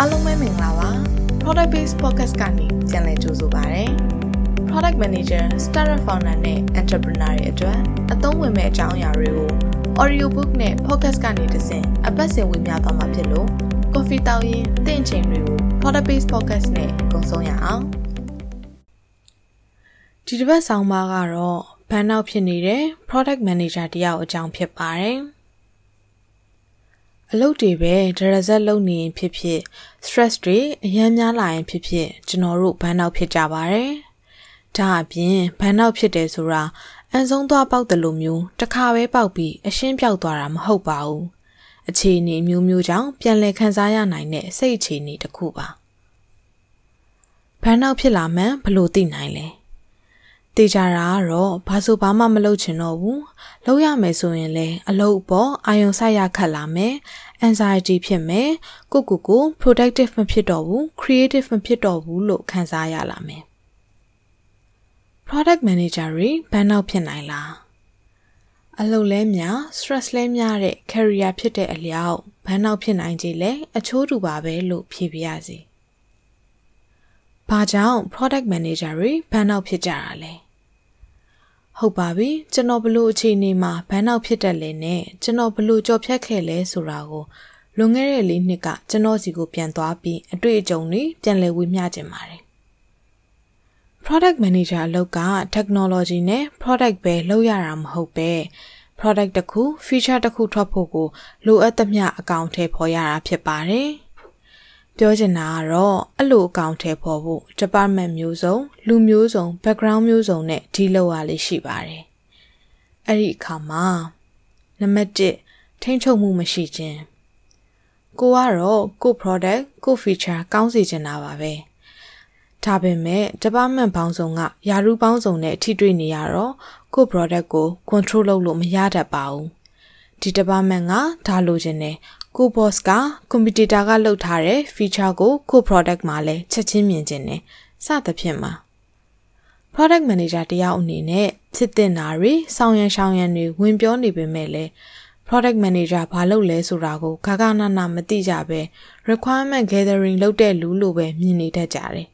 အားလုံးပဲမင်္ဂလာပါ Product Based Podcast ကနေပြန်လည်ကြိုဆိုပါရစေ Product Manager, Startup Founder နဲ့ Entrepreneur တွေအတွက်အသုံးဝင်မဲ့အကြောင်းအရာတွေကို Audio Book နဲ့ Podcast ကနေတဆင့်အပတ်စဉ်ဝင်ပြသွားမှာဖြစ်လို့ Coffee တောင်းရင်တင့်ချိန်တွေကို Product Based Podcast နဲ့ကုံဆုံးရအောင်ဒီတစ်ပတ်ဆောင်ပါကတော့ဘန်နောက်ဖြစ်နေတဲ့ Product Manager တယောက်အကြောင်းဖြစ်ပါတယ်။ အလုပ်တွေပဲဒရဇက်လုပ်နေရင်ဖြစ်ဖြစ် stress တွေအများများလာရင်ဖြစ်ဖြစ်ကျွန်တော်တို့ဘန်းနောက်ဖြစ်ကြပါတယ်။ဒါအပြင်ဘန်းနောက်ဖြစ်တယ်ဆိုတာအန်ဆုံးသွားပေါက်တယ်လို့မျိုးတစ်ခါပဲပေါက်ပြီးအရှင်းပြောက်သွားတာမဟုတ်ပါဘူး။အခြေအနေမျိုးမျိုးကြောင့်ပြန်လည်ခံစားရနိုင်တဲ့စိတ်အခြေအနေတစ်ခုပါ။ဘန်းနောက်ဖြစ်လာမှန်းဘယ်လိုသိနိုင်လဲ။ တေချာတာကတော့ဘာဆိုဘာမှမလုပ်ချင်တော့ဘူးလုပ်ရမယ်ဆိုရင်လည်းအလုပ်ပေါ်အာယုံဆိုင်ရခတ်လာမယ် anxiety ဖြစ်မယ်ကိုကိုကို productive မဖြစ်တော့ဘူး creative မဖြစ်တော့ဘူးလို့ခံစားရလာမယ် product manager တွေဘန်နောက်ဖြစ်နိုင်လားအလုပ်လဲများ stress လဲများတဲ့ career ဖြစ်တဲ့အလျောက်ဘန်နောက်ဖြစ်နိုင်ကြလေအချိုးတူပါပဲလို့ဖြေပြရစီ။ဘာကြောင့် product manager တွေဘန်နောက်ဖြစ်ကြတာလဲ။ ဟုတ်ပါပြီကျွန်တော်ဘလို့အခြေအနေမှာဘန်းနောက်ဖြစ်တတ်လဲနဲ့ကျွန်တော်ဘလို့ကြော်ဖြတ်ခဲ့လဲဆိုတာကိုလွန်ခဲ့တဲ့လေးနှစ်ကကျွန်တော်စီကိုပြန်သွားပြီးအတွေ့အကြုံတွေပြန်လည်ဝေမျှကျင်ပါတယ် product manager အလုပ်က technology နဲ့ product ပဲလုပ်ရတာမဟုတ်ပဲ product တစ်ခု feature တစ်ခုထွက်ဖို့ကိုလိုအပ်သမျှအကောင့်ထဲပေါ်ရတာဖြစ်ပါတယ်။ ပြောချင်တာကတော့အဲ့လိုအကောင့်ထဲပေါ်ဖို့ department မျိုးစုံလူမျိုးစုံ background မျိုးစုံနဲ့ဒီလောက်ရလေးရှိပါတယ်။အဲ့ဒီအခါမှာနံပါတ်1ထိန်းချုပ်မှုမရှိခြင်းကိုကတော့ကို product ကို feature ကောင်းစေချင်တာပါပဲ။ဒါပေမဲ့ department ပေါင်းစုံကယာရုပေါင်းစုံနဲ့ထိတွေ့နေရတော့ကို product ကို control လုပ်လို့မရတတ်ပါဘူး။ဒီ department ကဒါလိုချင်တယ် ကို boss က competitor ကလုပ်ထားတဲ့ feature ကိုကို product မှာလည်းချက်ချင်းမြင်ခြင်းနဲ့စသဖြင့်မှာ product manager တယောက်အနေနဲ့ဖြစ်တင်တာတွေဆောင်ရန်ရှောင်ရန်တွေဝင်ပြောနေပေမဲ့လည်း product manager ဘာလုပ်လဲဆိုတာကိုဂဂနာနာမသိကြပဲ requirement gathering လုပ်တဲ့လူလိုပဲမြင်နေတတ်ကြတယ်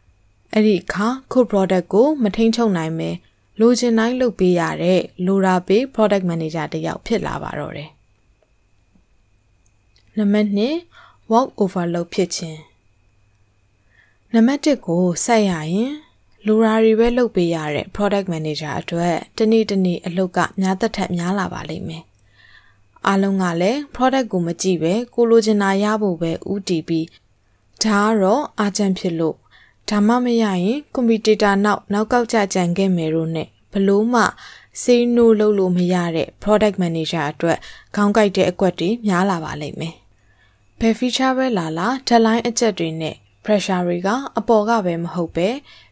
။အဲ့ဒီအခါကို product ကိုမထိန်ချုပ်နိုင်ပဲလိုချင်တိုင်းလုပ်ပေးရတဲ့လိုရာပေး product manager တယောက်ဖြစ်လာပါတော့တယ်။ နံပါတ်2 walk over လုပ်ဖြစ်ခြင်းနံပါတ်1ကိုဆက်ရရင်လူရာတွေပဲလုပ်ပေးရတဲ့ product manager အတွက်တနေ့တနေ့အလုပ်ကများသက်ထက်များလာပါလိမ့်မယ်အားလုံးကလည်း product ကိုမကြည့်ပဲကိုလိုချင်တာရဖို့ပဲဥတီပြီးဒါကတော့အာချန်ဖြစ်လို့ဒါမှမရရင်ကွန်ပျူတာနောက်နောက်ကောက်ကြကြံခဲ့မယ်လို့ ਨੇ ဘလို့မှ စေးနိုးလုပ်လို့မရတဲ့ product manager အတွက်ခေါင်းကိုက်တဲ့အကွက်တွေများလာပါလိမ့်မယ်ဘယ် feature ပဲလာလာ deadline အချက်တွေနဲ့ pressure တွေကအပေါ်ကပဲမဟုတ်ပဲ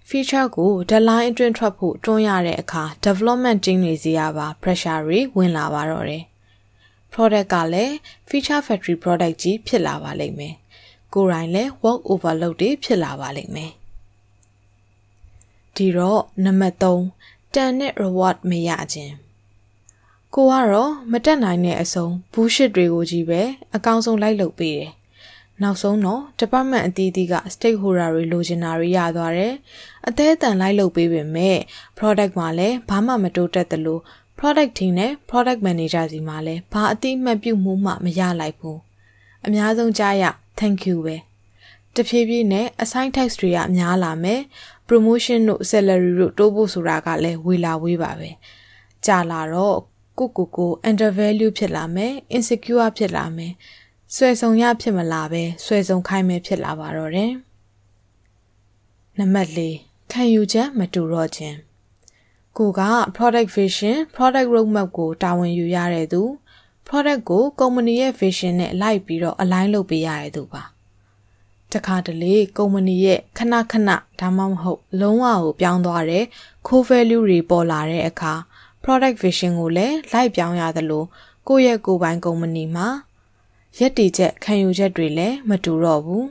feature ကို deadline အတွင်းထွက်ဖို့တွန်းရတဲ့အခါ development team တွေစီရပါ pressure တွေဝင်လာပါတော့တယ်။ product ကလည်း feature factory product ကြီးဖြစ်လာပါလိမ့်မယ်။ကိုယ်တိုင်လည်း work overload တွေဖြစ်လာပါလိမ့်မယ်။ဒီတော့နံပါတ်3 တန်နဲ့ reward မရခြင်းကိုကတော့မတက်နိုင်တဲ့အစုံ bullshit တွေကိုကြီးပဲအကောင်းဆုံးလိုက်လုပ်ပေးတယ်။နောက်ဆုံးတော့ department အသီးသီးက stakeholder တွေလိုချင်တာတွေရသွားတယ်။အသေးအတန်လိုက်လုပ်ပေးပေမဲ့ product မှာလည်းဘာမှမတိုးတက်သလို product team နဲ့ product manager စီမှာလည်းဘာအတိအမှတ်ပြုမှုမှမရလိုက်ဘူး။အများဆုံးကြားရ thank you ပဲ။ တဖြည်းဖြည်းနဲ့ assign tax တွေကများလာမယ် promotion တို့ salary တို့တိုးဖို့ဆိုတာကလည်းဝေလာဝေးပါပဲ။ကြာလာတော့ကိုကိုကို undervalue ဖြစ်လာမယ် insecure ဖြစ်လာမယ်ဆွဲဆောင်ရဖြစ်မလာပဲဆွဲဆောင်ခိုင်းမယ်ဖြစ်လာပါတော့တယ်နံပါတ်၄ခံယူချက်မတူတော့ခြင်းကိုက product vision product roadmap ကိုတာဝန်ယူရတဲ့သူ product ကို company ရဲ့ vision နဲ့လိုက်ပြီးတော့ align လုပ်ပေးရတဲ့သူပါ တခါတလေကုမ္ပဏီရဲ့ခဏခဏဒါမှမဟုတ်လုံးဝကိုပြောင်းသွားတဲ့ core value တွေပေါ်လာတဲ့အခါ product vision ကိုလည်းလိုက်ပြောင်းရသလိုကိုယ့်ရဲ့ကိုယ်ပိုင်ကုမ္ပဏီမှာရက်တည်ချက်ခံယူချက်တွေလည်းမတူတော့ဘူး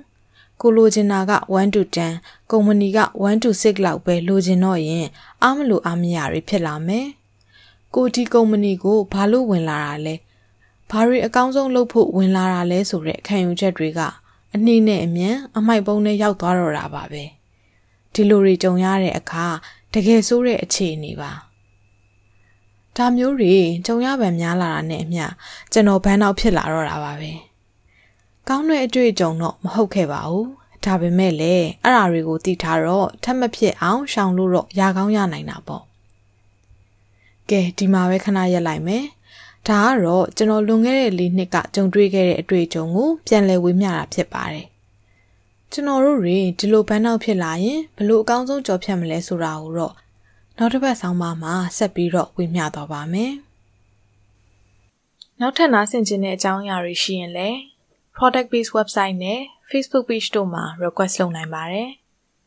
ကိုလိုချင်တာက1 to 10ကုမ္ပဏီက1 to 6လောက်ပဲလိုချင်တော့ရင်အားမလိုအားမရတွေဖြစ်လာမယ်ကိုဒီကုမ္ပဏီကိုဘာလို့ဝင်လာတာလဲဘာတွေအကောင်းဆုံးလုပ်ဖို့ဝင်လာတာလဲဆိုတဲ့ခံယူချက်တွေက အအနည်းနဲ့အမြန်အမိုက်ပုံးနဲ့ရောက်သွားတော့တာပါပဲဒီလိုတွေကြုံရတဲ့အခါတကယ်ဆိုးတဲ့အခြေအနေပါဒါမျိုးတွေကြုံရပံများလာတာနဲ့အမျှကျွန်တော်ဘန်းတော့ဖြစ်လာတော့တာပါပဲကောင်းတဲ့အတွေ့အကြုံတော့မဟုတ်ခဲ့ပါဘူးဒါပေမဲ့လည်းအဲ့ဓာတွေကိုသိထားတော့ထပ်မဖြစ်အောင်ရှောင်လို့တော့ရကောင်းရနိုင်တာပေါ့ကဲဒီမှာပဲခဏရက်လိုက်မယ် ဒါကတော့ကျွန်တော်လွန်ခဲ့တဲ့၄နှစ်ကကြုံတွေ့ခဲ့တဲ့အတွေ့အကြုံကိုပြန်လည်ဝေမျှတာဖြစ်ပါတယ်ကျွန်တော်တို့တွေဒီလိုဘန်းနောက်ဖြစ်လာရင်ဘလို့အကောင်းဆုံးကြော်ဖြတ်မလဲဆိုတာကိုတော့နောက်တစ်ပတ်ဆောင်းပါးမှာဆက်ပြီးတော့ဝေမျှသွားပါမယ်နောက်ထပ်နားဆင်ခြင်းတဲ့အကြောင်းအရာတွေရှိရင်လည်း product based website နဲ့ Facebook page တို့မှာ request လုပ်နိုင်ပါတယ်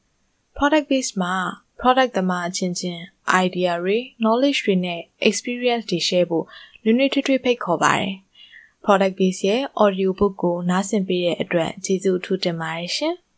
။ product base မှာ product သမားအချင်းချင်း idea တွေ knowledge တွေနဲ့ experience တွေ share ဖို့ နွေးနွေးထွေးထွေးဖိတ်ခေါ်ပါတယ်။ product base ရဲ့ audio book ကိုနားဆင်ပေးတဲ့အတွက်ကျေးဇူးအထူးတင်ပါတယ်ရှင်။